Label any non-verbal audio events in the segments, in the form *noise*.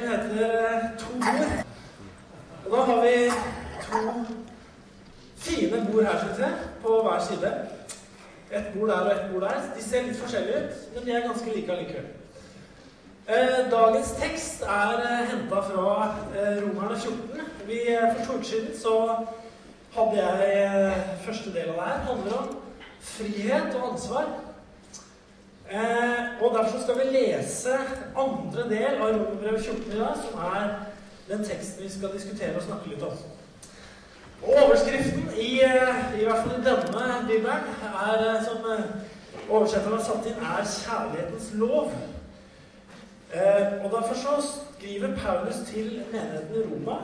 Preken heter To ord. Og da har vi to fine bord her, syns jeg, på hver side. Et bord der og et bord der. De ser litt forskjellige ut, men de er ganske like allikevel. Eh, dagens tekst er eh, henta fra eh, Romerne 14. Vi, eh, for to uker siden så hadde jeg eh, første del av det her. handler om frihet og ansvar. Eh, og Derfor skal vi lese andre del av Romerbrevet 14 i dag, som er den teksten vi skal diskutere og snakke litt om. Og Overskriften i, eh, i hvert fall i denne bibelen, er, eh, som eh, oversetteren har satt inn, er 'kjærlighetens lov'. Eh, og Derfor så skriver Paulus til menigheten i Roma,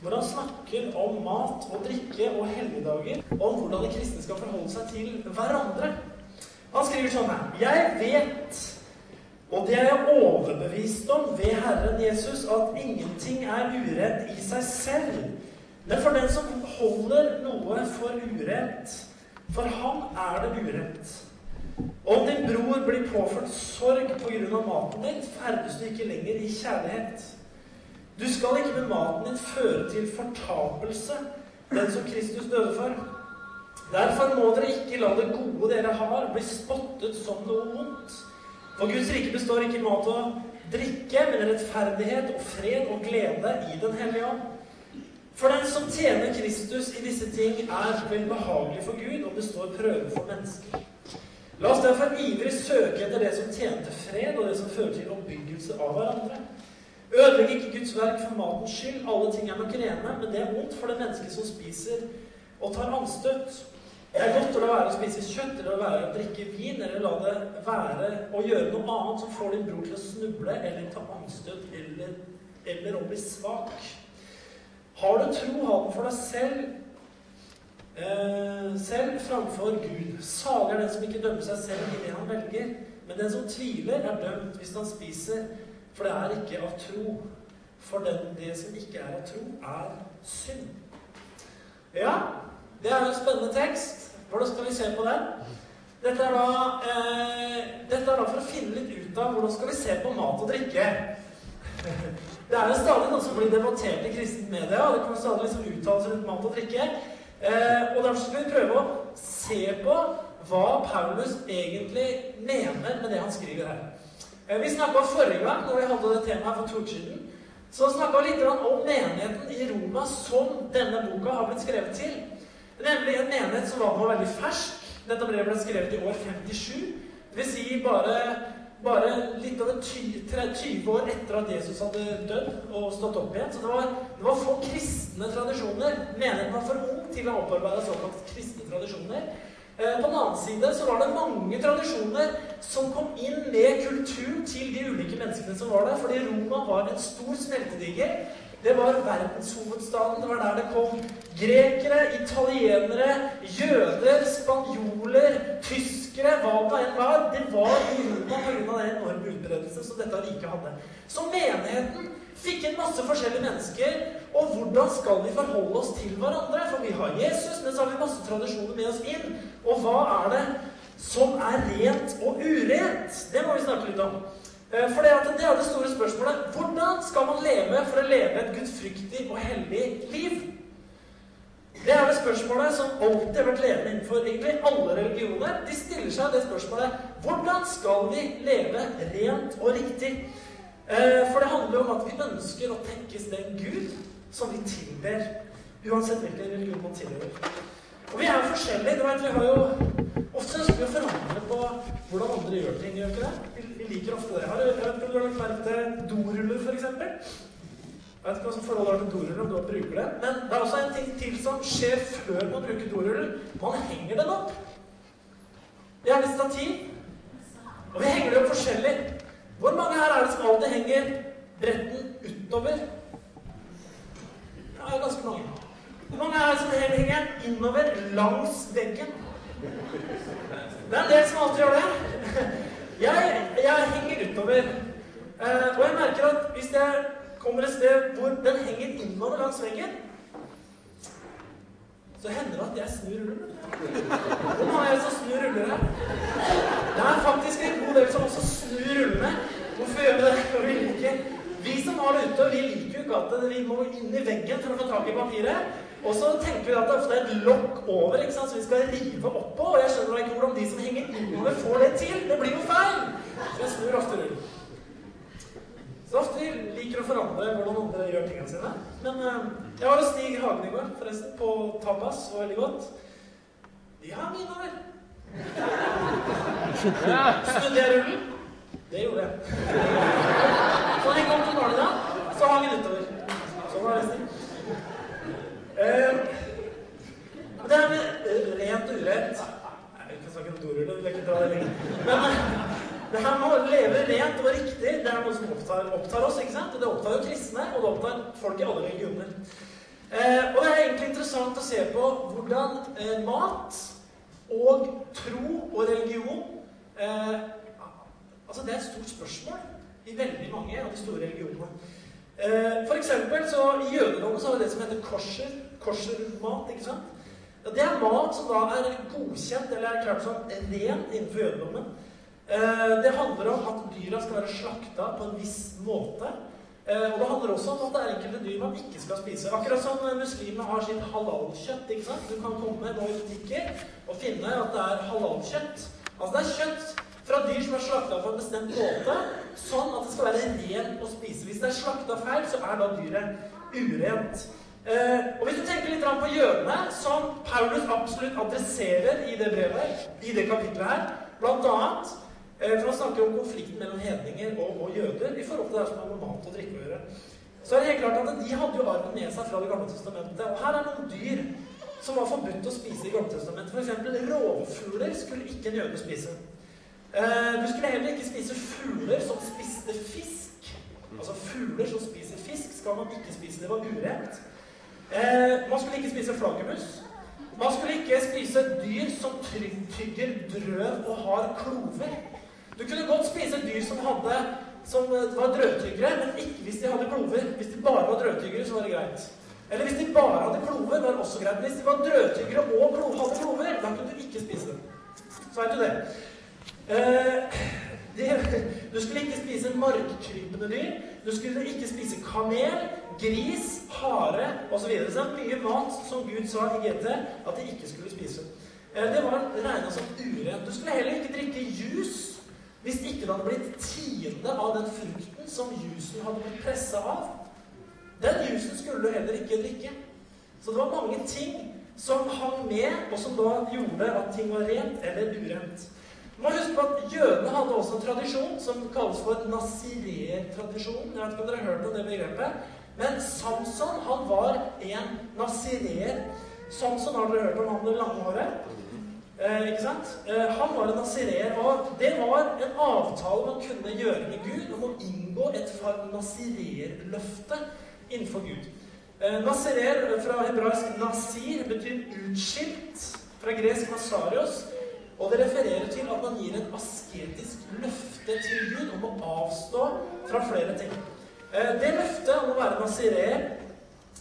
hvor han snakker om mat og drikke og helligdager, om hvordan de kristne skal forholde seg til hverandre. Han skriver sånn her Jeg vet, og det er jeg overbevist om ved Herren Jesus, at ingenting er urett i seg selv. Men for den som holder noe for urett, for ham er det urett. Om din bror blir påført sorg pga. maten din, ferdes du ikke lenger i kjærlighet. Du skal ikke med maten din føre til fortapelse, den som Kristus døde for. Derfor må dere ikke la det gode dere har, bli spottet som noe vondt. For Guds rike består ikke i mat og drikke, men rettferdighet og fred og glede i Den hellige ånd. For den som tjener Kristus i disse ting, er vel behagelig for Gud og består prøve for mennesker. La oss derfor ivrig søke etter det som tjente fred, og det som fører til oppbyggelse av hverandre. Ødelegg ikke Guds verk for matens skyld. Alle ting er nok rene, men det er vondt for det mennesket som spiser og tar anstøt. Det er godt å la være å spise kjøtt eller å være å drikke vin, eller la det være å gjøre noe annet som får din bror til å snuble eller ta anstøt eller, eller å bli svak. Har du tro, ha den for deg selv eh, selv framfor Gud. Salig er den som ikke dømmer seg selv i det han velger. Men den som tviler, er dømt hvis han spiser, for det er ikke av tro. For den, det som ikke er av tro, er synd. Ja, det er jo en spennende tekst. Hvordan skal vi se på den? Dette er, da, eh, dette er da for å finne litt ut av hvordan skal vi se på mat og drikke. Det er jo stadig noe som blir debattert i kristent media, og det kommer stadig liksom uttalelser rundt mat og drikke. Eh, og Derfor skal vi prøve å se på hva Paulus egentlig mener med det han skriver her. Eh, vi snakka forrige gang når vi hadde det temaet for to siden, så snakka vi litt om menigheten i Roma som denne boka har blitt skrevet til. Nemlig en menighet som var, på veldig fersk. Dette brevet ble skrevet i år 57. Det vil si bare, bare litt over 20, 20 år etter at Jesus hadde dødd og stått opp igjen. Så det var, det var få kristne tradisjoner. Menigheten var for ung til å opparbeide såkalt kristne tradisjoner. Eh, på den annen side så var det mange tradisjoner som kom inn med kulturen til de ulike menneskene som var der. Fordi Roma var en stor smeltedigel. Det var verdenshovedstaden. Det var der det kom grekere, italienere, jøder, spanjoler, tyskere Hva det enn var. Det var i Roma pga. den enorme utbredelsen som dette riket hadde. Så menigheten fikk inn masse forskjellige mennesker. Og hvordan skal vi forholde oss til hverandre? For vi har Jesus, men så har vi masse tradisjoner med oss inn. Og hva er det som er rent og urent? Det må vi snakke litt om. For det, det er det store spørsmålet. Hvordan skal man leve for å leve et gudfryktig og hellig liv? Det er det spørsmålet som alltid har vært levende innenfor egentlig alle religioner. De stiller seg det spørsmålet hvordan skal vi leve rent og riktig? For det handler om at vi ønsker å tenkes den Gud som vi tilber. Uansett hvilken religion man tilhører. Og vi er jo forskjellige. Du vet, vi har jo Ofte ønsker vi å forandre på hvordan andre gjør ting. gjør ikke det? Vi liker ofte det. Har, du har lagt merke til doruller, f.eks.? Jeg vet ikke hva som forholdet har til doruller, om du bruker det. Men det er også en ting til som skjer før man bruker doruller. Man henger den opp. Er litt stativ. Og vi henger det opp forskjellig. Hvor mange her er det som alltid henger bretten utover? Ja, det er ganske mange. Hvor mange er det som henger innover langs veggen? Det er en del som alltid gjør det. Jeg, jeg henger utover. Eh, og jeg merker at hvis jeg kommer et sted hvor den henger innover langs veggen, så hender det at jeg snur rullen. Mange er det som snur ruller her? Det er faktisk en god del som også snur rullene. Hvorfor gjør vi det? For vi liker Vi som har det ikke at vi må inn i veggen for å få tak i papiret. Og så tenker vi at det ofte er et lokk over ikke sant, som vi skal rive oppå. Og jeg skjønner ikke hvordan de som henger innover, får det til. Det blir jo feil! Så jeg snur ofte rundt. Så ofte liker å forandre hvordan andre gjør tingene sine. Men uh, jeg var hos Stig Hagen i går, forresten, på Tapas. Det var veldig godt. De har mye innover. Snudde jeg rullen? Det gjorde jeg. Så da jeg kom til Marlina, så hang den utover. Sånn var det, Uh, det er rent urent Jeg ikke snakke om dorull, vil ikke dra det lenger. Men uh, det her med å leve rent og riktig, det er noe som opptar, opptar, oss. ikke sant? Og det opptar jo kristne, og det opptar folk i alle religioner. Uh, og det er egentlig interessant å se på hvordan mat og tro og religion Altså, det er et stort spørsmål i veldig mange av de store religionene. For eksempel så I jødedommen har vi det som heter korser koshermat. ikke sant? Det er mat som da er godkjent eller er klart som ren innenfor jødedommen. Eh, det handler om at dyra skal være slakta på en viss måte. Eh, og det handler også om at det er enkelte dyr man ikke skal spise. Akkurat som muslimene har sitt halalkjøtt. ikke sant? Du kan komme nå i butikker og finne at det er halalkjøtt. Altså det er kjøtt fra dyr som er slakta på en bestemt måte, sånn at det skal være rent å spise. Hvis det er slakta feil, så er da dyret urent. Eh, og Hvis du tenker litt på jødene, som Paulus absolutt adresserer i det brevet, i det kapitlet her, blant annet eh, for å snakke om konflikten mellom hedninger og, og, jøder i forhold til det som har med mat og drikke å gjøre, så er det helt klart at de hadde jo arven med seg fra Det gamle testamentet. Og her er noen dyr som var forbudt å spise i Gamle testamentet. F.eks. rovfugler skulle ikke en jøde spise. Eh, du skulle heller ikke spise fugler som spiste fisk. Altså fugler som spiser fisk, skal man ikke spise. Det var urent. Eh, man skulle ikke spise flaggermus. Man skulle ikke spise dyr som tygger drøv og har klover. Du kunne godt spise dyr som, hadde, som eh, var drøvtyggere, men ikke hvis de hadde klover. Hvis de bare var drøvtyggere, så var det greit. Eller hvis de bare hadde klover, var det også greit. Hvis de var drøvtyggere og hadde klover, da kunne du ikke spise dem. Så veit du det. Eh, *laughs* det. Du skulle ikke spise markkrypende dyr. Du skulle ikke spise kamel, gris, hare osv. Så, så mye mat som Gud sa i GT at de ikke skulle spise. Eh, det var regna som urent. Du skulle heller ikke drikke juice hvis ikke det hadde blitt tiende av den frukten som jusen hadde blitt pressa av. Den jusen skulle du heller ikke drikke. Så det var mange ting som hang med, og som da gjorde at ting var rent eller urent. Du må huske på at Jødene hadde også en tradisjon som kalles for nasirer-tradisjonen. Jeg vet ikke om dere har hørt om det begrepet. Men Samson han var en nazireer. Samson har dere hørt om han med lange håret? Eh, ikke sant? Eh, han var en nazireer. og det var en avtale man kunne gjøre med Gud om å inngå et nazireerløfte innenfor Gud. Eh, nazireer fra hebraisk nasir betyr utskilt. Fra gresk nasarios. Og det refererer til at man gir et asketisk løfte til Gud om å avstå fra flere ting. Eh, det løftet om å være nazirer,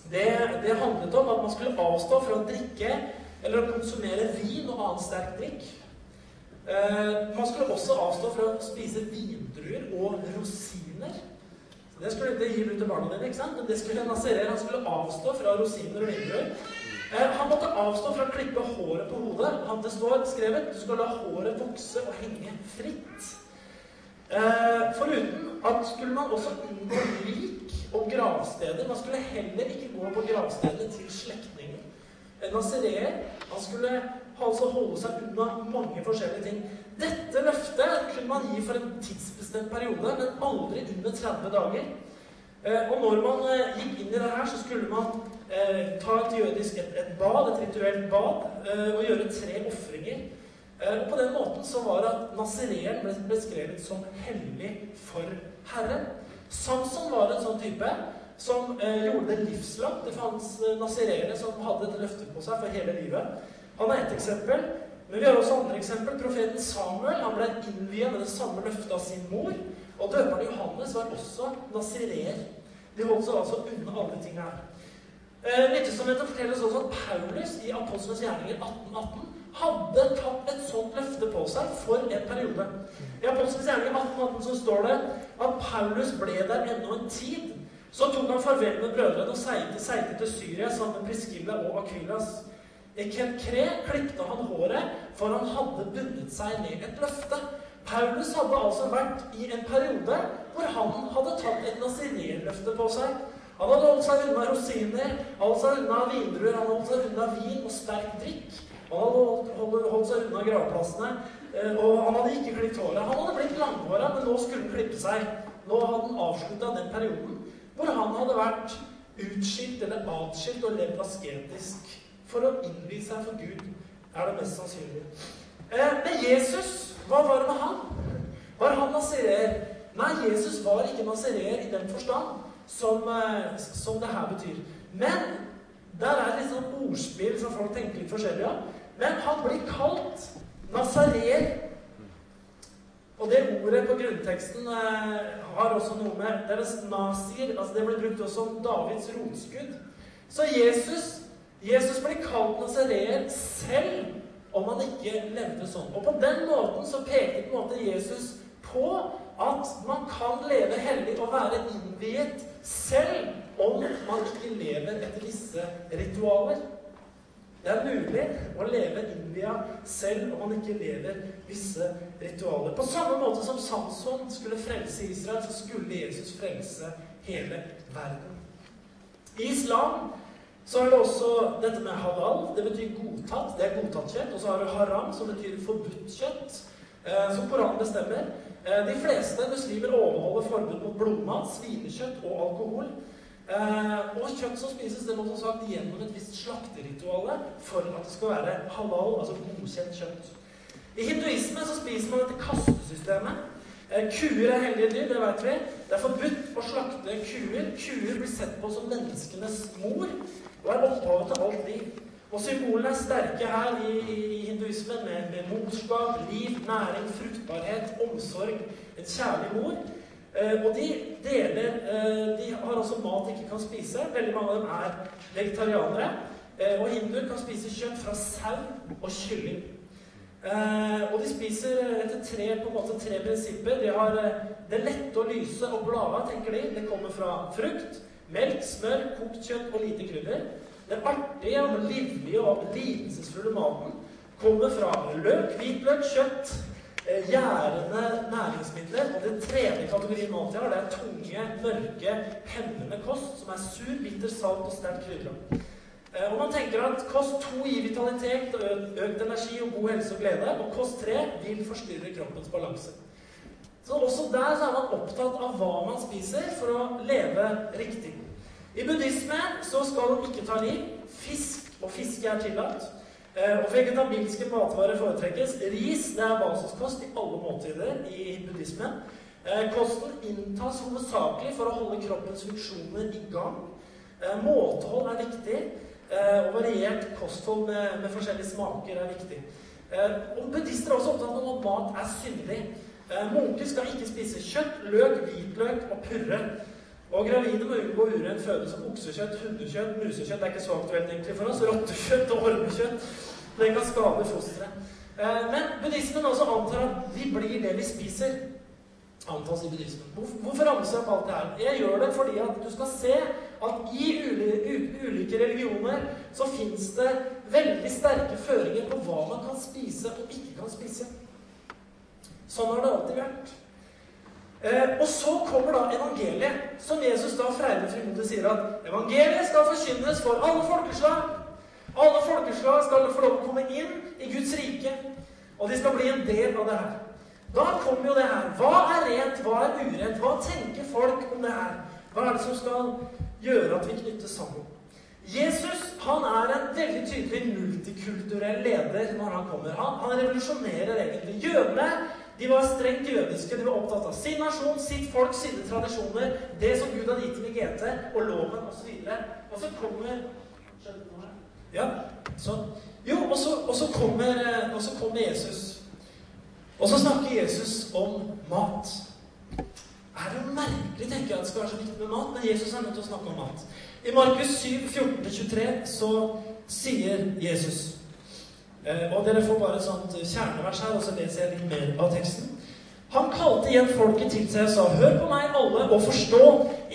det, det, handlet om at man skulle avstå fra å drikke eller å konsumere vin og annen sterk drikk. Eh, man skulle også avstå fra å spise vindruer og rosiner. Det skulle ikke gi ut til barna dine, ikke sant? men det skulle nazirer. Han skulle avstå fra rosiner og vindruer. Eh, han måtte avstå fra å klippe håret på hodet. Han det står skrevet du skal la håret vokse og henge fritt. Eh, foruten at skulle man også unngå lik og gravsteder. Man skulle heller ikke gå på gravstedet til slektningen. En nazireer han skulle altså holde seg unna mange forskjellige ting. Dette løftet kunne man gi for en tidsbestemt periode, men aldri under 30 dager. Eh, og når man eh, gikk inn i det her, så skulle man eh, ta et jødisk et, et bad, et rituelt bad, eh, og gjøre tre ofringer. Eh, og På den måten så var det at Nazireen ble beskrevet som hellig for Herren. Samson var en sånn type som eh, gjorde det livslangt. Det fantes eh, nazireere som hadde et løfte på seg for hele livet. Han er ett eksempel. Men vi har også andre eksempel. Profeten Samuel han ble innviet med det samme løftet av sin mor. Og døperen Johannes var også nazireer. De holdt seg altså unna alle tingene her. Eh, Nyttestamentet forteller også at Paulus i Apostlenes gjerninger 1818 hadde tatt et sånt løfte på seg for en periode. I Apostelens gjerning 1818 så står det at Paulus ble der ennå en tid. Så tok han farvel med brødrene og seilte til Syria sammen med Priskilla og Akvilas. I Kenkre klipte han håret, for han hadde bundet seg med et løfte. Paulus hadde altså vært i en periode hvor han hadde tatt et nazinerløfte på seg. Han hadde holdt seg unna rosiner, holdt seg unna vindruer, han holdt seg unna vin og sterk drikk. Han hadde holdt, holdt, holdt seg unna gravplassene, eh, og han hadde ikke klippet håret. Han hadde blitt langhåra, men nå skulle han klippe seg. Nå hadde han avslutta den perioden hvor han hadde vært utskilt eller atskilt og levd asketisk for å innvie seg for Gud, er det mest sannsynlig. Eh, men Jesus, hva var det med han? Var han nazirer? Nei, Jesus var ikke nazirer i den forstand som, eh, som det her betyr. Men der er litt sånn ordspill som folk tenker litt forskjellig av. Men han blir kalt nazareer og det ordet på grunnteksten eh, har også noe med deres nazier altså Det blir brukt også som Davids rotskudd. Så Jesus, Jesus blir kalt nazareer selv om han ikke levde sånn. Og på den måten så peker på en måte Jesus på at man kan leve hellig og være innviet selv om man ikke lever etter disse ritualer. Det er mulig å leve India selv om man ikke lever visse ritualer. På samme måte som Samson skulle frelse Israel, så skulle Jesus frelse hele verden. I islam så er det også dette med halal. Det betyr godtatt. Det er godtatt kjøtt. Og så har du haram, som betyr forbudt kjøtt. Eh, som Koranen bestemmer. Eh, de fleste muslimer overholder forbud mot blodmat, svinekjøtt og alkohol. Eh, og kjøtt som spises, det må som sagt gjennom et visst slakterituale for at det skal være halal, altså godkjent kjøtt. I hinduisme så spiser man dette kastesystemet. Eh, kuer er hellige dyr, det vet vi. Det er forbudt å slakte kuer. Kuer blir sett på som menneskenes mor og er opphavet til alt liv. Og symbolene er sterke her i, i hinduismen med, med morskap, liv, næring, fruktbarhet, omsorg, en kjærlig mor. Eh, og de deler eh, De har også mat de ikke kan spise. Veldig mange av dem er vegetarianere. Eh, og hinduer kan spise kjøtt fra sau og kylling. Og de spiser etter tre, på en måte, tre prinsipper. De har det lette og lyse og blade, tenker de. Det kommer fra frukt, melk, smør, kokt kjøtt og lite krydder. Den artige, livlige og lidelsesfulle maten kommer fra løk, hvitløk, kjøtt, gjærende næringsmidler. Og den tredje kategorien mat jeg har, det er tunge, mørke, hemmende kost som er sur, bitter, salt og sterkt krydra. Eh, og man tenker at kost 2 gir vitalitet, økt energi og god helse og glede. Og kost 3 vil forstyrre kroppens balanse. Så også der så er man opptatt av hva man spiser for å leve riktig. I buddhisme så skal man ikke ta liv. Fisk og fiske er tillatt. Eh, og vegetabilske matvarer foretrekkes. Ris det er basiskost i alle måltider i buddhismen. Eh, kosten inntas hovedsakelig for å holde kroppens funksjoner i gang. Eh, måtehold er viktig, og variert kosthold med, med forskjellige smaker er viktig. Og Buddhister er også opptatt av at mat er syndig. Munker skal ikke spise kjøtt, løk, hvitløk og purre. Og gravide må unngå urent føde som oksekjøtt, hundekjøtt, musekjøtt. Det er ikke så aktuelt egentlig for oss. Rottekjøtt og ormekjøtt. Det kan skade fosteret. Eh, men buddhismen også antar at vi blir det vi spiser. Antas i buddhismen. Hvorfor ramser jeg opp alt det her? Jeg gjør det fordi at du skal se at i ulike religioner så fins det veldig sterke føringer på hva man kan spise og ikke kan spise. Sånn har det alltid vært. Eh, og så kommer da evangeliet, som Jesus da freidig frimodig sier at evangeliet skal forkynnes for alle folkeslag. Alle folkeslag skal få lov å komme inn i Guds rike, og de skal bli en del av det her. Da kommer jo det her. Hva er rent, hva er urent? Hva tenker folk om det her? Hva er det som skal gjøre at vi knyttes sammen? Jesus han er en veldig tydelig multikulturell leder når han kommer. Han, han revolusjonerer egentlig. Jødene de var strengt jødiske. De var opptatt av sin nasjon, sitt folk, sine tradisjoner, det som Gud hadde gitt dem i GT, og loven osv. Og, og så kommer ja, sånn. Jo, og så, og, så kommer, eh, og så kommer Jesus. Og så snakker Jesus om mat. Er det merkelig tenker jeg at det skal være så viktig med mat, men Jesus er nødt til å snakke om mat. I Markus 7, 14-23 så sier Jesus Og dere får bare et sånt kjernevers her, og så leser jeg litt mer av teksten. Han kalte igjen folket til seg og sa, Hør på meg, alle, og forstå.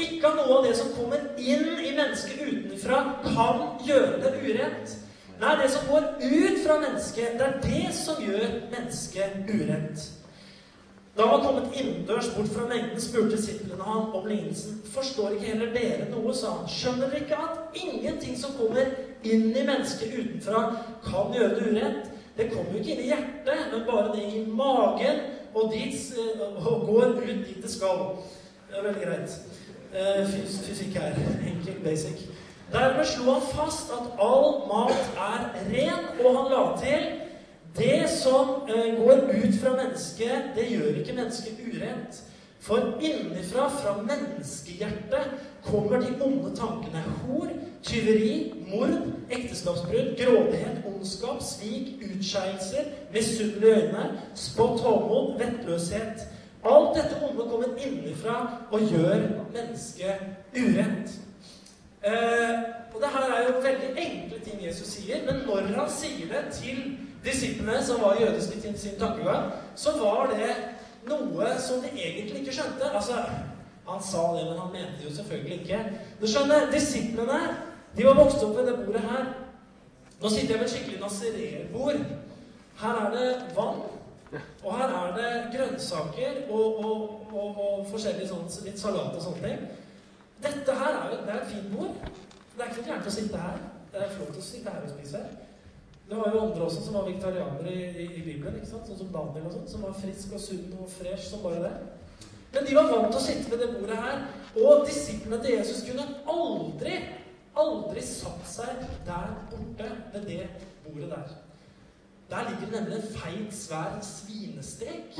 Ikke noe av det som kommer inn i mennesket utenfra, kan gjøre det urent. Nei, det som går ut fra mennesket, det er det som gjør mennesket urent. Da han var kommet innendørs bort fra mengden, spurte disiplene han om lignelsen. Forstår ikke heller dere noe, sa han. Skjønner dere ikke at ingenting som kommer inn i mennesket utenfra, kan gjøre det urett?' Det kommer jo ikke inn i hjertet, men bare ned i magen, og, dit, og går ut dit det skal. Det er veldig greit. Fys fysikk her. Enkel, basic. Dermed slo han fast at all mat er ren, og han la til det som eh, går ut fra mennesket, det gjør ikke mennesket urent. For innenfra, fra menneskehjertet, kommer de onde tankene. Hor, tyveri, mord, ekteskapsbrudd, grådighet, ondskap, svik, utskeielser, misunnelige øyne, spott, håmod, vettløshet. Alt dette onde kommer innenfra og gjør mennesket urent. Eh, og det her er jo veldig enkle ting Jesus sier, men når han sier det til disiplene som var jødiske til sin tankegang, så var det noe som de egentlig ikke skjønte. Altså, Han sa det, men han mente det jo selvfølgelig ikke. Du skjønner, Disiplene de var vokst opp ved det bordet her. Nå sitter jeg ved et skikkelig nazirerbord. Her er det vann, og her er det grønnsaker og, og, og, og forskjellig sånn, litt salat og sånne ting. Dette her er jo det er et fint bord. Det er ikke så gærent å sitte her. Det er flott å sitte her og spise. Det var jo andre også som var vegetarianere i, i, Bibelen, ikke sant? sånn som Daniel og sånn, som var frisk og sunn og fresh som bare det. Men de var vant til å sitte ved det bordet her. Og disiplene til Jesus kunne aldri, aldri satt seg der borte ved det bordet der. Der ligger det nemlig en feit, svær svinestek.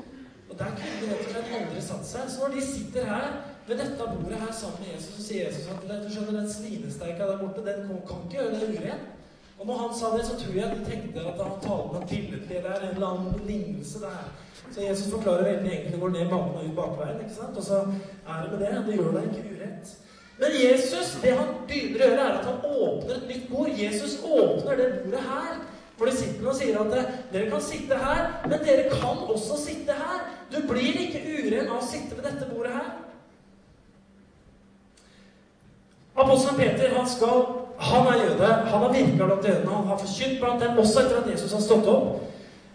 Og der kunne de rett og slett aldri satt seg. Så når de sitter her ved dette bordet her sammen med Jesus, så sier Jesus at du skjønner, den svinesteika der borte, den kan ikke gjøre det urent. Og når han sa det, så tror jeg at de tenkte at han talte noe billedlig der, en eller annen lignelse der. Så Jesus forklarer veldig enkelt det går ned banen og ut bakveien. ikke sant? Og så er det med det. Det gjør deg ikke urett. Men Jesus, det han begynner å gjøre, er at han åpner et nytt bord. Jesus åpner det bordet her. For de sitter og sier at dere kan sitte her, men dere kan også sitte her. Du blir ikke uren av å sitte ved dette bordet her. Apostelen Peter han skal han er jøde. Han har virka blant jødene. Han har forkynt blant dem også etter at Jesus har stått opp.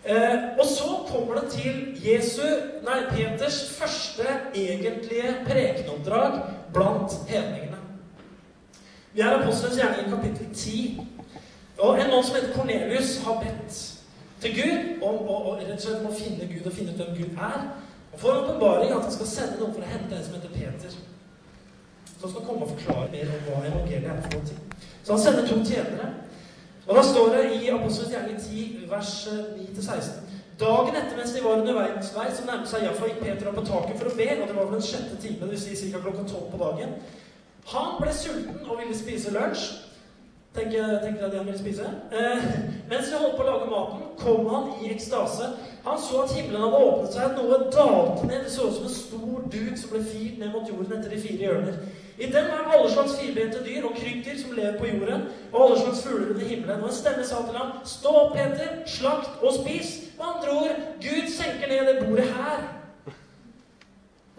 Eh, og så kommer det til Jesu, nei, Peters første egentlige prekenoppdrag blant hedningene. Vi er apostelens gjerning i kapittel 10. Og En mann som heter Kornelius, har bedt til Gud om, om, om, rett og slett om å finne Gud og finne ut hvem Gud er. Og får åpenbaring at han skal sende noen for å hente en som heter Peter. Som skal komme og forklare mer om hva evangeliet er for noe. Så han sender to tjenere. Og da står det i Apostelens gjerning 10, vers 9-16 Dagen etter mens de var under verdens vei, så nærmet seg Jaffa, gikk Peter opp på taket for å be, og det var vel den sjette timen, dvs. Si ca. klokka tolv på dagen. Han ble sulten og ville spise lunsj. Tenker, tenker at han ville spise. Eh, mens vi holdt på å lage maten, kom han i ekstase. Han så at himmelen hadde åpnet seg, at noe dalte ned. Det så ut som en stor duk som ble firt ned mot jorden etter de fire hjørner. I den var alle slags firbente dyr og krypdyr som lever på jorden, og alle slags fugler under himmelen. Og en stemme sa til ham, 'Stå opp, Peter, slakt og spis.' Med andre ord, Gud senker ned det bordet her.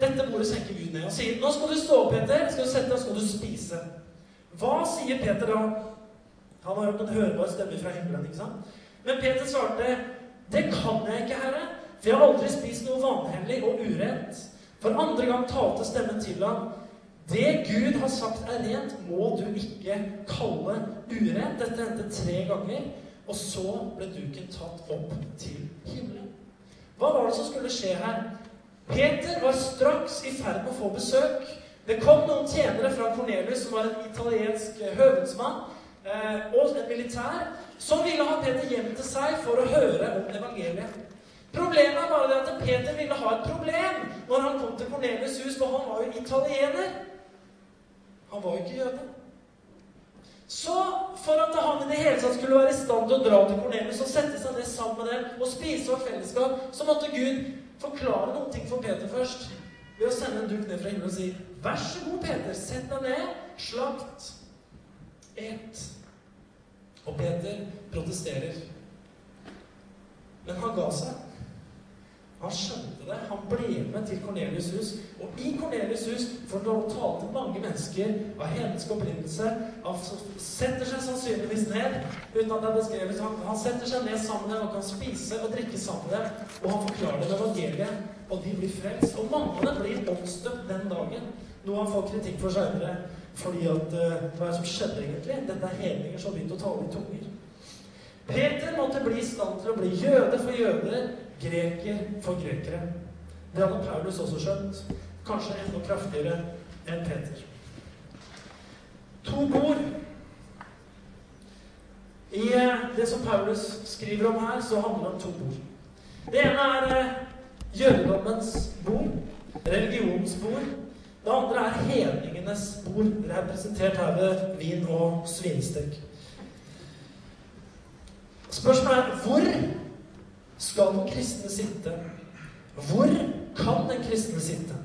Dette bordet senker Gud ned og sier, 'Nå skal du stå opp, Peter. Skal du sette deg, skal du spise.' Hva sier Peter da? Han har hørt en hørbar stemme fra himmelen. ikke sant? Men Peter svarte, 'Det kan jeg ikke, Herre, for jeg har aldri spist noe vanhellig og urent.' For andre gang talte stemmen til ham. Det Gud har sagt er rent, må du ikke kalle urent. Dette hendte tre ganger. Og så ble duken tatt opp til himmelen. Hva var det som skulle skje her? Peter var straks i ferd med å få besøk. Det kom noen tjenere fra Cornelius, som var en italiensk høvedsmann, eh, og en militær, som ville ha Peter hjem til seg for å høre om evangeliet. Problemet er bare det at Peter ville ha et problem når han kom til Cornelius' hus, for han var jo italiener. Han var jo ikke jøde. Så for at han i det hele tatt skulle være i stand til å dra til Cornelius og sette seg ned sammen med dem og spise av fellesskap, så måtte Gud forklare noen ting for Peter først ved å sende en duk ned fra himmelen og si Vær så god, Peter, sett deg ned, slakt, et. Og Peter protesterer. Men han ga seg. Han skjønte det. Han ble med til Kornelius' hus. Og i Kornelius' hus får han tale til mange mennesker av hedensk opprinnelse. Han setter seg sannsynligvis ned uten at det er beskrevet. Han, han setter seg ned sammen med dem og kan spise og drikke sammen med dem. Og han forklarer dem evangeliet, og de blir frelst. Og mange av dem blir omstøpt den dagen. Noe han får kritikk for seinere. Fordi at uh, Hva er det som skjedde egentlig? Dette er hedninger som begynte å tale i tunger. Peter måtte bli i stand til å bli jøde for jøder, greker for grekere. Det hadde Paulus også skjønt. Kanskje enda kraftigere enn Peter. To bord. I eh, det som Paulus skriver om her, så handler det om to bord. Det ene er eh, jødedommens bord, religionens bord. Det andre er hedningenes bord, representert her ved vin og svinestek. Spørsmålet er hvor skal den kristne sitte? Hvor kan den kristne sitte?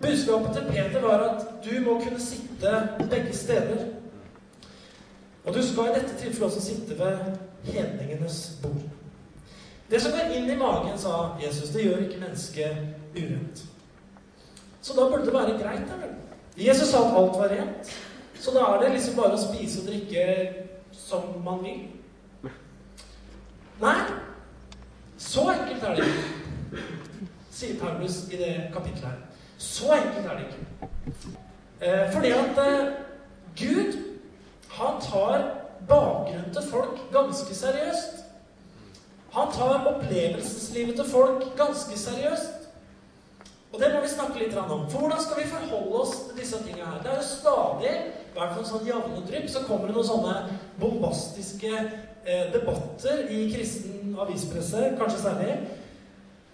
Budskapet til Peter var at du må kunne sitte begge steder. Og du skal i dette tilfellet også sitte ved hedningenes bord. Det som går inn i magen, sa Jesus, det gjør ikke mennesket urent. Så da burde det være greit, da? Jesus sa at alt var rent. Så da er det liksom bare å spise og drikke som man vil. Nei, så enkelt er det ikke, sier Paulus i det kapitlet her. Så enkelt er det ikke. Eh, fordi at eh, Gud, han tar bakgrunnen til folk ganske seriøst. Han tar opplevelseslivet til folk ganske seriøst. Og det må vi snakke litt om. For hvordan skal vi forholde oss til disse tingene her? Det er jo stadig, i hvert fall sånn jevne drypp, så kommer det noen sånne bombastiske eh, debatter i kristen avispresse, kanskje særlig,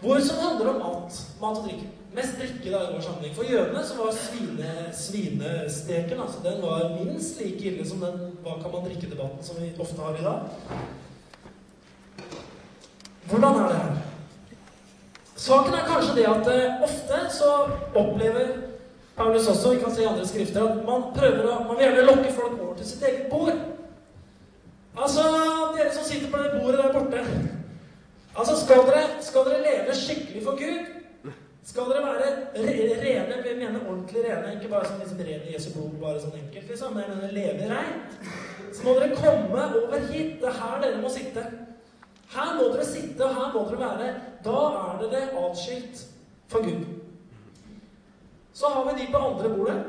hvor som handler om mat. Mat og drikke. Mest drikke da, i vår sammenheng. For jødene så var svine, svinesteken altså, den var minst like ille som den hva kan man drikke-debatten som vi ofte har i dag. Hvordan er det her? Saken er kanskje det at eh, ofte så opplever Paulus også, vi kan se i andre skrifter, at man prøver å Man vil gjerne lokke folk over til sitt eget bord. Altså, dere som sitter på det bordet der borte Altså, skal dere, skal dere leve skikkelig for Gud? Skal dere være rene, vi mener ordentlig rene, ikke bare sånn liksom rene Jesu blod, bare sånn enkelt, liksom, men leve reint, så må dere komme over hit. Det er her dere må sitte. Her må dere sitte, og her må dere være. Da er dere atskilt for Gud. Så har vi de på andre bordet,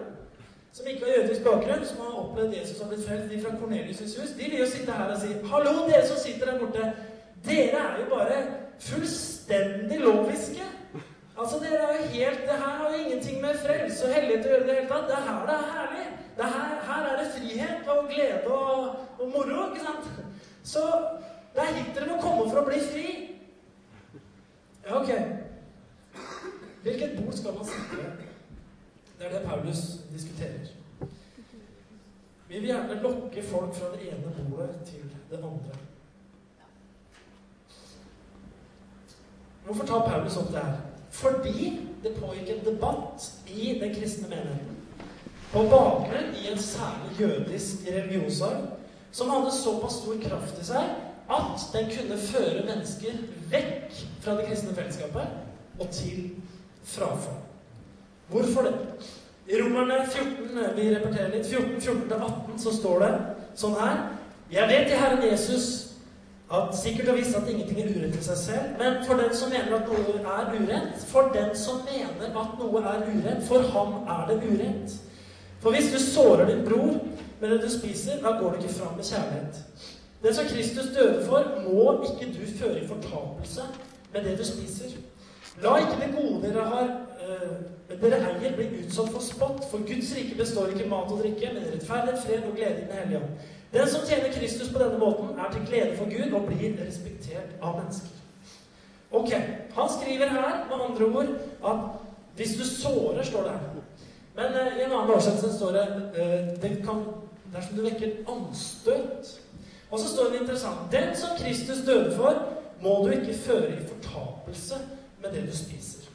som ikke har jødisk bakgrunn, som har opplevd Jesus har blitt frelst, de fra Kornelius' hus. De vil jo sitte her og si 'Hallo, dere som sitter der borte. Dere er jo bare fullstendig loviske.' Altså, dere er jo helt, Det her har jo ingenting med frelse og hellighet å gjøre i det hele tatt. Det er her det er herlig. Det her, her er det frihet og glede og, og moro, ikke sant? Så det er hit dere må komme for å bli fri. Ja, ok. Hvilket bord skal man sitte ved? Det er det Paulus diskuterer. Vi vil gjerne lokke folk fra det ene bordet til det andre. Hvorfor tar Paulus opp det her? Fordi det pågikk en debatt i den kristne menigheten på bakgrunn i en særlig jødisk religionsarv som hadde såpass stor kraft i seg at den kunne føre mennesker vekk fra det kristne fellesskapet og til frafall. Hvorfor det? I Romerne 14, vi repeterer litt, 14, 14-18 så står det sånn her Jeg vet i Herren Jesus at sikkert og visst at ingenting er urett i seg selv, men for den som mener at noe er urett, for den som mener at noe er urett, for ham er det urett. For hvis du sårer din bror med det du spiser, da går du ikke fram med kjærlighet. Det som Kristus døde for, må ikke du føre i fortapelse med det du spiser. La ikke det gode dere har men dere eier, bli utsatt for spott, for Guds rike består ikke mat og drikke, men rettferdighet, fred og glede i Den hellige ånd. Den som tjener Kristus på denne måten, er til glede for Gud og blir respektert av mennesker. Ok, Han skriver her med andre ord at hvis du sårer, står det her. Men uh, i en annen oversettelse står det uh, det kan, dersom du vekker anstøt. Og så står det interessant Den som Kristus døde for, må du ikke føre i fortapelse med det du spiser.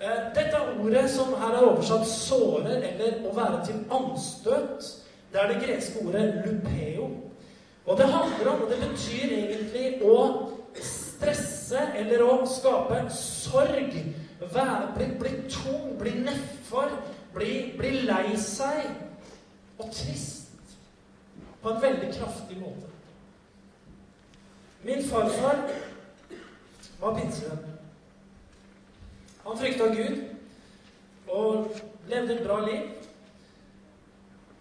Uh, dette ordet som her er oversatt 'såre' eller 'å være til anstøt', det er det greske ordet 'lupeo'. Og det handler om, og det betyr egentlig å stresse eller å skape sorg. Være, bli, bli tung, bli nedfor, bli, bli lei seg og trist. På en veldig kraftig måte. Min farfar var pinsevenn. Han frykta Gud og levde et bra liv.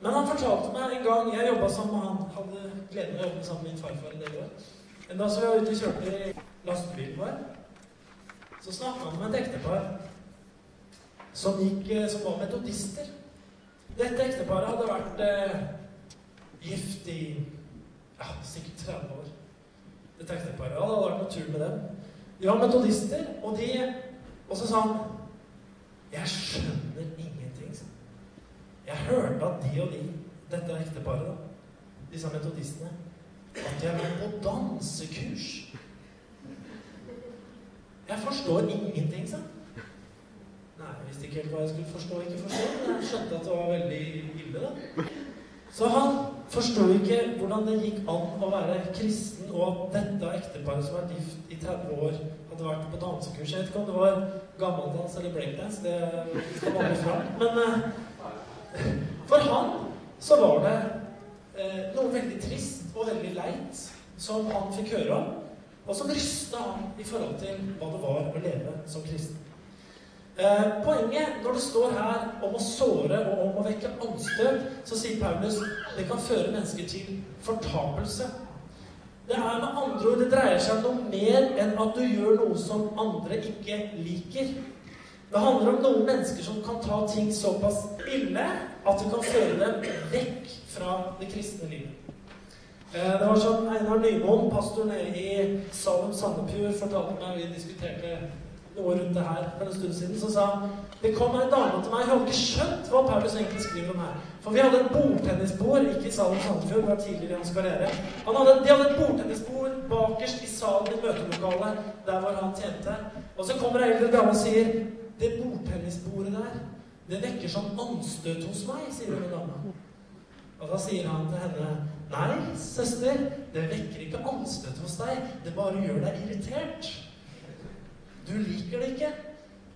Men han fortalte meg en gang Jeg jobba sammen med han. Hadde gleden av å jobbe sammen med min farfar en del år. En dag så var ute og kjørte lastebilen vår, så snakka han med et ektepar som, gikk, eh, som var metodister. Dette ekteparet hadde vært eh, gift i ja, sikkert 30 år. Det ekteparet ja, det hadde vært noe tur med dem. De var metodister, og de Og så sa han Jeg skjønner ingenting. Så. Jeg hørte at de og de, dette ekteparet, da, disse metodistene, at de er med på dansekurs. Jeg forstår ingenting, sa Nei, jeg visste ikke helt hva jeg skulle forstå ikke forstå, men jeg skjønte at det var veldig ille, da. Så han forsto ikke hvordan det gikk an å være kristen, og at dette ekteparet som har vært gift i 30 år, hadde vært på dansekurs. Jeg vet ikke om det var gammeldans eller breakdance, det skal man fram. Men eh, for han så var det eh, noe veldig trist og veldig leit som han fikk høre om, og som rysta han i forhold til hva det var å leve som kristen. Eh, poenget når det står her om å såre og om å vekke anstøt, så sier Paulus det kan føre mennesker til fortapelse. Det er med andre ord, det dreier seg om noe mer enn at du gjør noe som andre ikke liker. Det handler om noen mennesker som kan ta ting såpass ille at det kan føre dem vekk fra det kristne livet. Eh, det var sånn Einar Nymoen, pastor nede i Salum Sandefjord, fortalte meg Vi diskuterte noe rundt det her for en stund siden, så sa han det kom en dame til meg, hun hadde ikke skjønt hva Paulus egentlig skriver om her. For vi hadde et bordtennisbord, ikke i salen Sandefjord, det var tidligere i hans karriere. Hadde, de hadde et bordtennisbord bakerst i salen i møtelokalet, der hvor han tjente. Og så kommer ei eldre dame og sier det bordtennisbordet der, det vekker sånn anstøt hos meg, sier hun dama. Og da sier han til henne Nei, søster, det vekker ikke anstøt hos deg. Det bare gjør deg irritert. Du liker det ikke,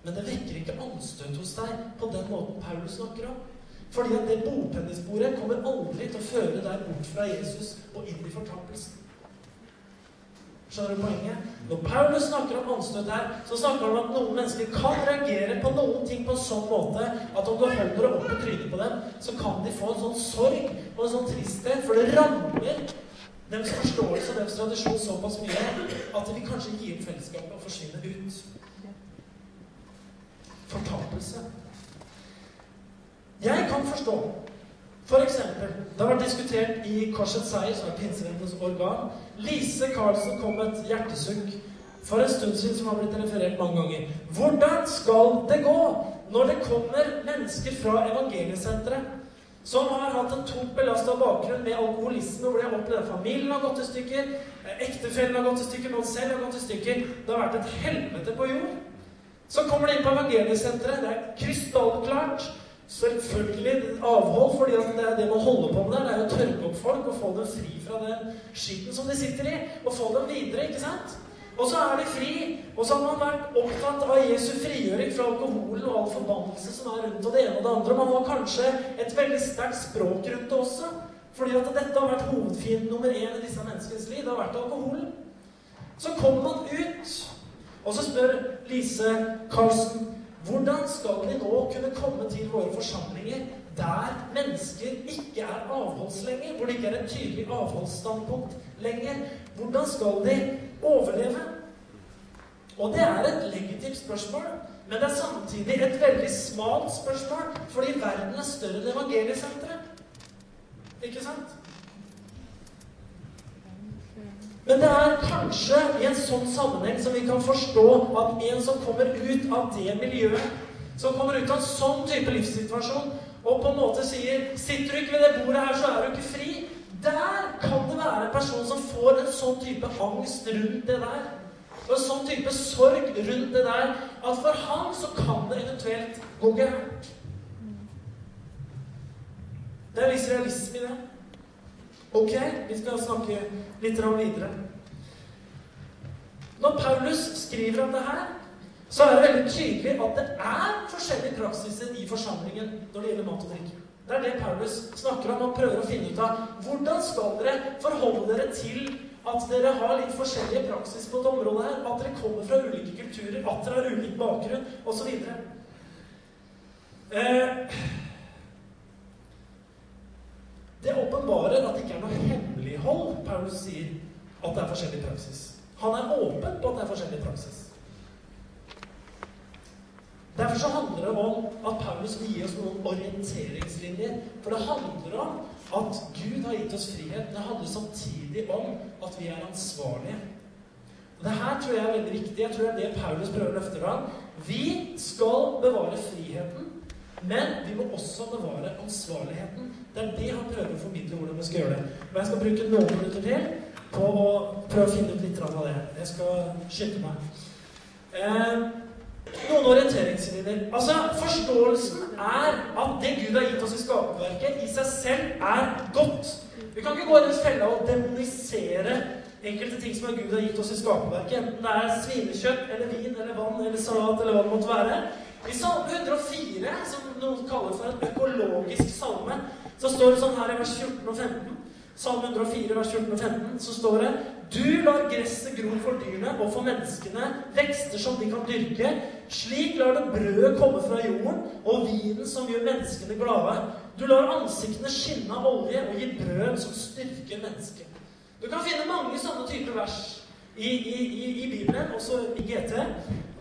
men det vekker ikke anstøt hos deg på den måten Paulus snakker om. Fordi at det bordtennisbordet kommer aldri til å føre deg bort fra Jesus og inn i fortapelsen. Skjønner du poenget? Når Paulus snakker om anstøt her, så snakker han om at noen mennesker kan reagere på noen ting på en sånn måte at om du holder deg opp på trynet på dem, så kan de få en sånn sorg og en sånn tristhet, for det rammer deres forståelse og deres tradisjon såpass mye at de vil kanskje gi opp fellesskapet og forsvinne ut. Fortapelse. Jeg kan forstå for eksempel, Det har vært diskutert i Korsets seier, som er pinsevennenes organ. Lise Karlsen kom med et hjertesukk for en stund siden som har blitt referert mange ganger. Hvordan skal det gå når det kommer mennesker fra evangeliesenteret som har hatt en tungt belasta bakgrunn med alkoholisme, hvor de har opplevd at familien har gått i stykker, ektefellen har gått i stykker, man selv har gått i stykker Det har vært et helvete på jord. Så kommer de inn på evangeliesenteret. Det er krystallklart. Selvfølgelig avhold, fordi det er det man holder på med der. Det er å tørke opp folk og få dem fri fra den skitten som de sitter i, og få dem videre. ikke sant? Og så er de fri. Og så har man vært opptatt av Jesu frigjøring fra alkoholen og all forbannelse som er rundt og det ene og det andre. Man har kanskje et veldig sterkt språk rundt det også. Fordi at dette har vært hovedfienden nummer én i disse menneskenes liv. Det har vært alkoholen. Så kommer man ut, og så spør Lise Karlsen hvordan skal de nå kunne komme til våre forsamlinger der mennesker ikke er avholds lenger, hvor det ikke er et tydelig avholdsstandpunkt lenger? Hvordan skal de overleve? Og det er et legitimt spørsmål, men det er samtidig et veldig smalt spørsmål, fordi verden er større enn evangeliesenteret. Ikke sant? Men det er kanskje i en sånn sammenheng som vi kan forstå at en som kommer ut av det miljøet, som kommer ut av en sånn type livssituasjon, og på en måte sier 'Sitter du ikke ved det bordet her, så er du ikke fri', der kan det være en person som får en sånn type angst rundt det der. Og en sånn type sorg rundt det der at for han så kan det eventuelt gå gærent. Det er viss realisme i det. Ok, vi skal snakke litt videre. Når Paulus skriver om det her, så er det veldig tydelig at det er forskjellige praksiser i forsamlingen når det gjelder mat og drikke. Det er det Paulus snakker om og prøver å finne ut av. Hvordan skal dere forholde dere til at dere har litt forskjellige praksis på et område her? At dere kommer fra ulike kulturer, at dere har ulik bakgrunn, osv. Eh, det åpenbarer at det ikke er noe hemmelighold, Paulus sier, at det er forskjellig praksis. Han er åpen på at det er forskjellig praksis. Derfor så handler det om at Paulus vil gi oss noen orienteringslinjer. For det handler om at Gud har gitt oss frihet. Det handler samtidig om at vi er ansvarlige. Og det her tror jeg er veldig viktig. Jeg tror det er det Paulus prøver å løfte fram. Vi skal bevare friheten, men vi må også bevare ansvarligheten. Det er det han prøver å formidle hvordan vi skal gjøre det. Og jeg skal bruke noen minutter til på å prøve å finne ut litt av det. Jeg skal skynde meg. Eh, noen orienteringslinjer. Altså, Forståelsen er at det Gud har gitt oss i skaperverket, i seg selv er godt. Vi kan ikke gå i den fella og demonisere enkelte ting som Gud har gitt oss i skaperverket. Enten det er svinekjøtt eller vin eller vann eller salat eller hva det måtte være. I Salme 104, som noen kaller for en økologisk salme, så står det sånn her i vers 14 og 15 Salme 104, vers 14 og 15, så står det Du lar gresset gro for dyrene og for menneskene, vekster som de kan dyrke. Slik lar du brødet komme fra jorden, og vinen som gjør menneskene glade. Du lar ansiktene skinne av olje og gir brød som styrker mennesket. Du kan finne mange sånne typer vers i, i, i, i Bibelen, også i GT,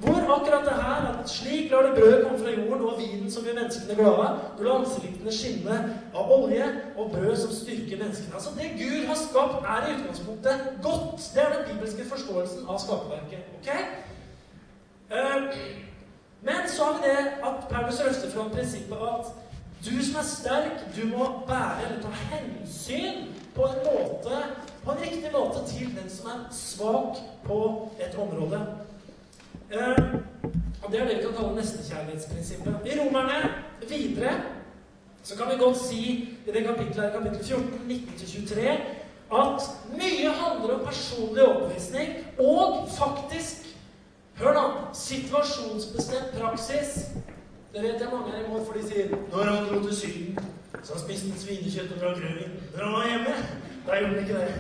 hvor akkurat det her at slik lar du brød komme fra jorden, og vinen som gjør menneskene glade. Du lar ansiktene skinne av olje og brød som styrker menneskene. Altså Det Gud har skapt, er i utgangspunktet godt. Det er den bibelske forståelsen av skaperverket. ok? Uh, men så har vi det at Paulus røster fram prinsippet at du som er sterk, du må bære eller ta hensyn på en måte, på en riktig måte til den som er svak på et område. Eh, og Det er det vi kan kalle nestekjærlighetsprinsippet. I Romerne videre så kan vi godt si i det kapittelet, kapittel 14, 19-23, at mye handler om personlig overbevisning og faktisk Hør nå! Situasjonsbestemt praksis. Det vet jeg mange er imot, for de sier Når han dro til Syden, så han spiste svinekjøtt og drakk rødvin. Når han var hjemme, da gjorde han ikke det.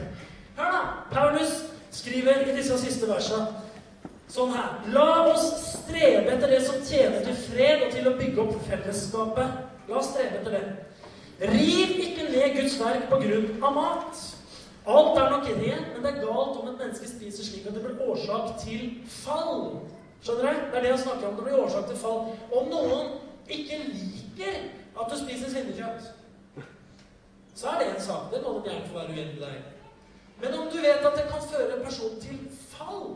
Hør, da! Paulus skriver i disse siste versene Sånn her. La oss strebe etter det som tjener til fred og til å bygge opp fellesskapet. La oss strebe etter det. Riv ikke ned Guds verk på grunn av mat. Alt er nok rent, men det er galt om et menneske spiser slik at det blir årsak til fall. Skjønner du? Det er det han snakker om. Det blir årsak til fall. Om noen ikke liker at du spiser svinekjøtt, så er det en sak. Det må du gjerne få være uenig med deg. Men om du vet at det kan føre en person til fall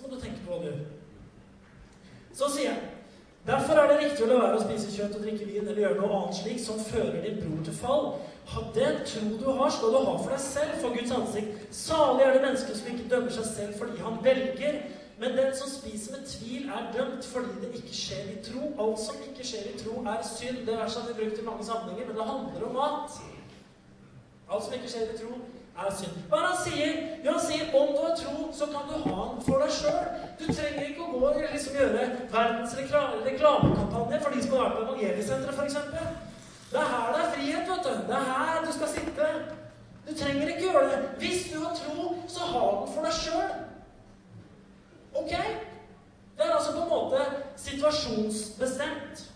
så må du tenke på hva du gjør. Så sier jeg Derfor er det riktig å la være å spise kjøtt og drikke vin eller gjøre noe annet slik som fører din bror til fall. Den tro du har, skal du ha for deg selv, for Guds ansikt. Salig er det mennesket som ikke dømmer seg selv fordi han velger. Men den som spiser med tvil, er dømt fordi det ikke skjer i tro. Alt som ikke skjer i tro, er synd. Det verset har vi brukt i mange sammenhenger, men det handler om mat. Alt som ikke skjer i tro, er synd. Hva er det han sier? Jo, han sier om du har tro, så kan du ha den for deg sjøl. Du trenger ikke å gå og liksom gjøre verdens reklamekampanje for de som har vært på Evangeliesenteret, f.eks. Det er her det er frihet, vet du. Det er her du skal sitte. Du trenger ikke gjøre det. Hvis du har tro, så ha den for deg sjøl. Ok? Det er altså på en måte situasjonsbestemt.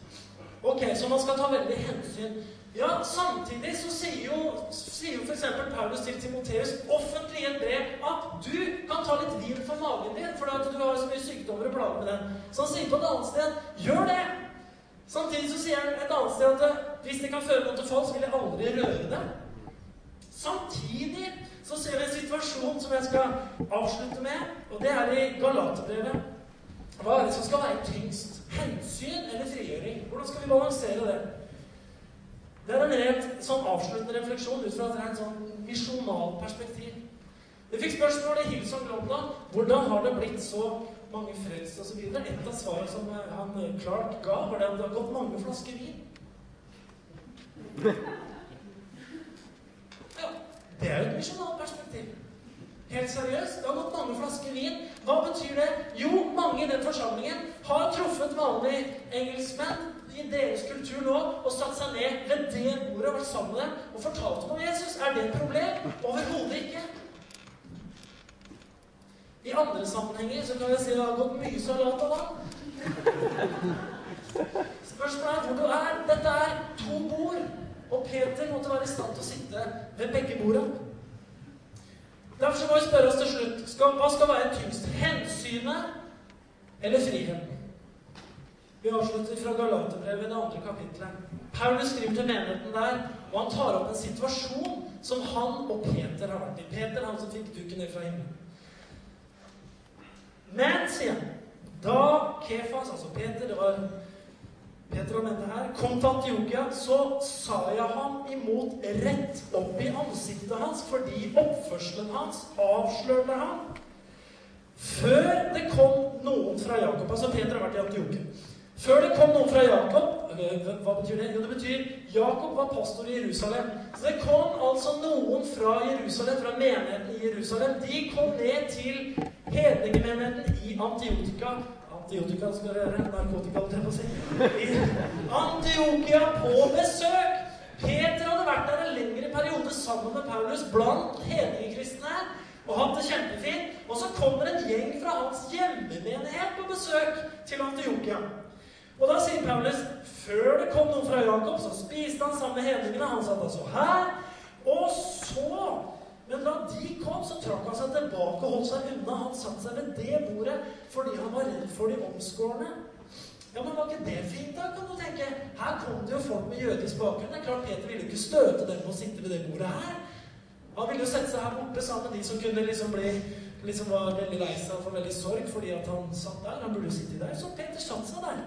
Ok, Så man skal ta veldig hensyn ja, Samtidig så sier jo, sier jo f.eks. Paulus til Timoteus offentlig i et brev at du kan ta litt vin for magen din fordi at du har så mye sykdommer og plager med den. Så han sier på et annet sted gjør det! Samtidig så sier han et annet sted at hvis det kan føre noen til fall, så vil jeg aldri røre det. Samtidig så ser vi en situasjon som jeg skal avslutte med, og det er i Galaterbrevet. Hva er det som skal være tyngst? Hensyn eller frigjøring? Hvordan skal vi balansere det? Det er en rent sånn avsluttende refleksjon ut fra et rent sånn misjonalt perspektiv. Vi fikk spørsmål i Hillsong London hvordan har det blitt så mange frelst osv. Et av svarene som eh, han klart Clark ga, var det at det har gått mange flasker vin. *laughs* Ja, Det er jo et misjonalt perspektiv. Helt seriøst. Det har gått mange flasker vin. Hva betyr det? Jo, mange i den forsamlingen har truffet vanlige engelskmenn i deres kultur nå og satt seg ned ved det bordet og vært sammen med dem og fortalt om Jesus. Er det et problem? Overhodet ikke. I andre sammenhenger så kan jeg si at det har gått mye salat av vann. Spørsmålet er hvor du er. Dette er to bord. Og Peter måtte være i stand til å sitte ved begge bordene. Derfor så må vi spørre oss til slutt skal, hva skal være tyngst. Hensynet eller friheten? Vi avslutter fra Galaterbrevet, det andre kapitlet. Paulus skriver til menigheten der, og han tar opp en situasjon som han og Peter har vært i. Peter, han som fikk dukken ned fra himmelen. Men, sier han, da Kefas, altså Peter, det var Peter og mente her, kom til Antiokia, så sa jeg ham imot rett opp i ansiktet hans fordi oppførselen hans avslørte ham. Før det kom noen fra Jakob Altså, Peter har vært i Antiokia. Før det kom noen fra Jakob Hva betyr det? Jo, det betyr Jakob var pastor i Jerusalem. Så det kom altså noen fra Jerusalem, fra menigheten i Jerusalem. De kom ned til hedningemenigheten i Antiotika. Antiotika skal dere gjøre. Narkotika, holdt jeg på å si. Antiokia på besøk. Peter hadde vært der en lengre periode sammen med Paulus blant hedningekristne og hatt det kjempefint. Og så kommer en gjeng fra hans hjemmemenighet på besøk til Antiokia. Og da sier Paulus før det kom noen fra Jakob, så spiste han sammen med hedningene. Han satt altså her. Og så Men da de kom, så trakk han seg tilbake og holdt seg unna. Han satte seg ved det bordet fordi han var redd for de omskårne. Ja, men Var ikke det fint, da, kan du tenke? Her kom det jo folk med jødisk bakgrunn. Det er klart Peter ville jo ikke støte dem med å sitte ved det bordet her. Han ville jo sette seg her borte sammen med de som kunne liksom bli liksom var veldig lei seg for veldig sorg fordi at han satt der. Han burde jo sitte der. Så Peter satte seg der.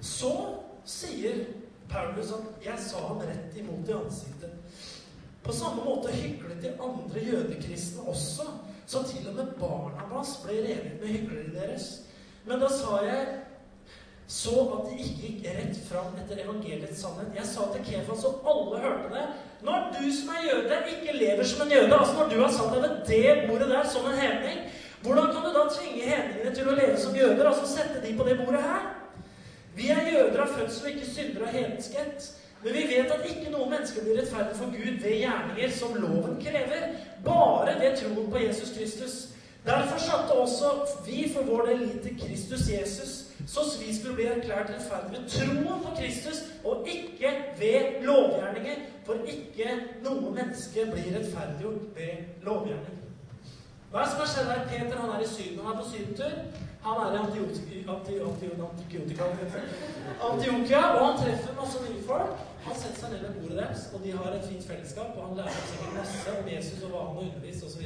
Så sier Paulus at 'jeg sa ham rett imot i ansiktet'. På samme måte hyklet de andre jødekristne også, så til og med barna hans ble revet med hykleri deres. Men da sa jeg så at de ikke gikk rett fram etter evangeliets sannhet. Jeg sa til Kefas, og alle hørte det Når du som er jøde, ikke lever som en jøde, altså når du har satt deg ved det bordet der som en hedning, hvordan kan du da tvinge hedningene til å leve som jøder, altså sette de på det bordet her? Vi er jøder av fødsel og ikke syndere av hedenskhet. Men vi vet at ikke noen mennesker blir rettferdig for Gud ved gjerninger som loven krever, bare ved troen på Jesus Kristus. Derfor satte også vi for vår del lit Kristus Jesus, så vi skulle bli erklært rettferdige ved troen på Kristus, og ikke ved lovgjerninger. For ikke noe menneske blir rettferdiggjort ved lovgjerning. Hva er det som har skjedd her? Peter han er i Syden. Han er på sydentur. Han er i Antiokia, Antiokia, og han treffer masse nye folk. Han setter seg ned ved bordet deres, og de har et fint fellesskap. Og han lærer sikkert masse om Jesus og hva han har undervist osv.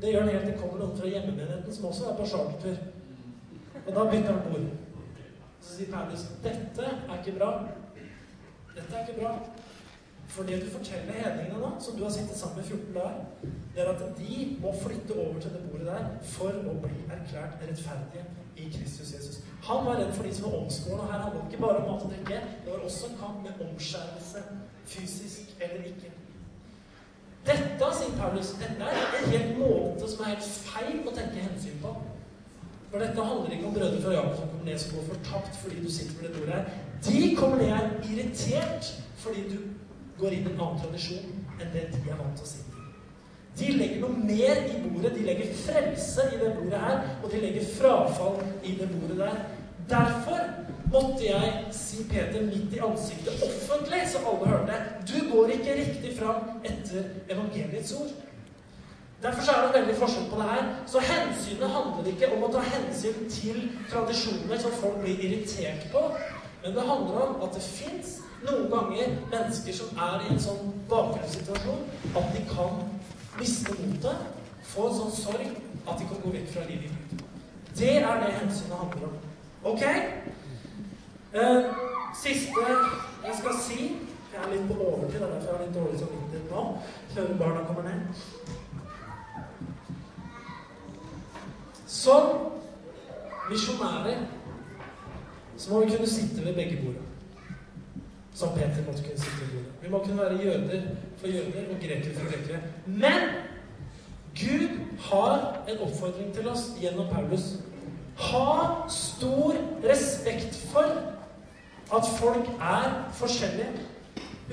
Det gjør han helt til kommer noen fra hjemmemenigheten som også er på chartertur. Og da bytter han bord. Så sier Paulus dette er ikke bra. Dette er ikke bra. For det du forteller hedningene nå, som du har sittet sammen med 14 dager, det er at de må flytte over til det bordet der for å bli erklært rettferdige i Kristus Jesus. Han var redd for de som var omskårne. Og her handlet det ikke bare om mat og drikke. Det var også en kamp med omskjærelse, fysisk eller ikke. Dette, sier Paulus, dette er en helt måte som er helt feil å tenke hensyn på. For dette handler ikke om brødre fra Jakob som kommer ned som går fortapt fordi du sitter ved det bordet her. De kommer ned her irritert fordi du går inn i en annen tradisjon enn det de er vant til å si. De legger noe mer i bordet. De legger frelse i det bordet her, og de legger frafall i det bordet der. Derfor måtte jeg si Peter midt i ansiktet offentlig, så alle hørte Du går ikke riktig fram etter evangeliets ord. Derfor er det veldig forskjell på det her. Så hensynet handler ikke om å ta hensyn til tradisjoner som folk blir irritert på, men det handler om at det fins noen ganger mennesker som er i en sånn bakgrunnssituasjon at de kan miste motet, få en sånn sorg at de kan gå vekk fra livet i Gud. Det er det hensynet handler om. Ok? Uh, siste jeg skal si Jeg er litt på overtid, er derfor jeg har litt dårlig samvittighet nå. Før barna kommer ned. Som misjonærer så må vi kunne sitte ved begge bordene som Peter måtte kunne sitte i bordet. Vi må kunne være jøder for jøder og grekere for grekere. Men Gud har en oppfordring til oss gjennom Paulus. Ha stor respekt for at folk er forskjellige.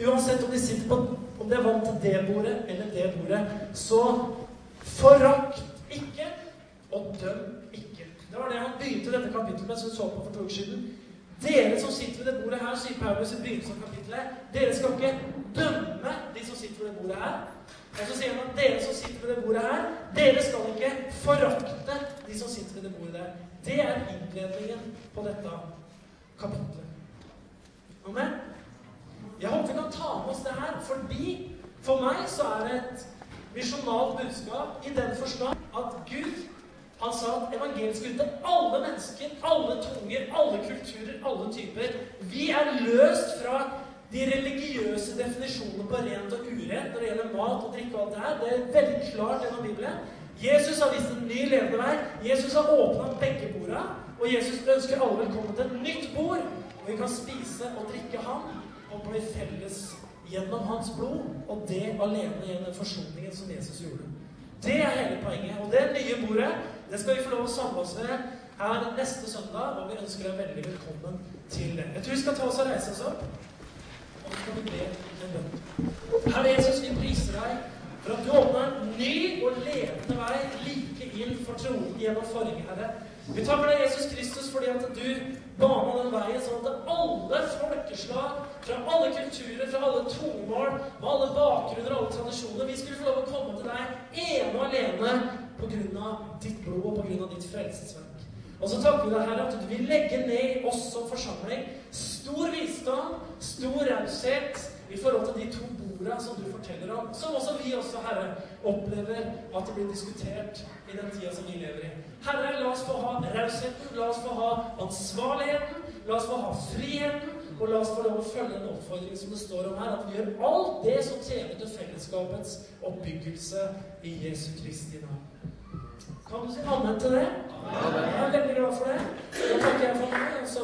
Uansett om de sitter på om de er vant til det bordet eller det bordet, så forakt ikke, og døm ikke. Det var det han begynte dette kapittelet med, som vi så på for to uker siden. Dere som sitter ved det bordet her, sier Paulus i begynnelsen av kapittelet, dere skal ikke dømme de som sitter ved det bordet her. Og så sier han at dere som sitter ved det bordet her, dere skal ikke forakte de som sitter ved det bordet der. Det er innledningen på dette kapittelet. Amen? Jeg håper vi kan ta med oss det her, fordi for meg så er det et misjonalt budskap i den forstand at Gud han sa at evangeliet skulle til alle mennesker, alle tunger, alle kulturer, alle typer. Vi er løst fra de religiøse definisjonene på rent og urent når det gjelder mat og drikke og alt det her. Det er veldig klart gjennom Bibelen. Jesus har vist en ny levende vei. Jesus har åpna begge borda. Og Jesus ønsker alle velkommen til et nytt bord, hvor vi kan spise og drikke ham og bli felles gjennom hans blod. Og det alene gjennom forsoningen som Jesus gjorde. Det er hele poenget. Og det nye bordet det skal vi få lov å samle oss med her neste søndag, og vi ønsker deg veldig velkommen til det. Jeg tror vi skal ta oss og reise oss opp, og så skal vi be en bønn. Herre Jesus, vi priser deg for at du åpner en ny og levende vei like inn for tronen gjennom forrige, Herre. Vi takker deg, Jesus Kristus, fordi at du bana den veien sånn at alle folkeslag, fra alle kulturer, fra alle tungemål, med alle bakgrunner og alle tradisjoner, vi skulle få lov å komme til deg ene og alene av ditt blod og av ditt frelsesverk. Og så takker vi deg, Herre, at du vil legge ned i oss som forsamling stor visdom, stor raushet i forhold til de to borda som du forteller om, som også vi også, Herre, opplever at det blir diskutert i den tida som vi lever i. Herre, la oss få ha rausheten, la oss få ha ansvarligheten, la oss få ha friheten, og la oss få lov å følge en oppfordring som det står om her, at vi gjør alt det som tjener til fellesskapets oppbyggelse i Jesu Kristi navn. Kan du si amen til det? Amen. Jeg er veldig glad for det. Da takker jeg for meg, og så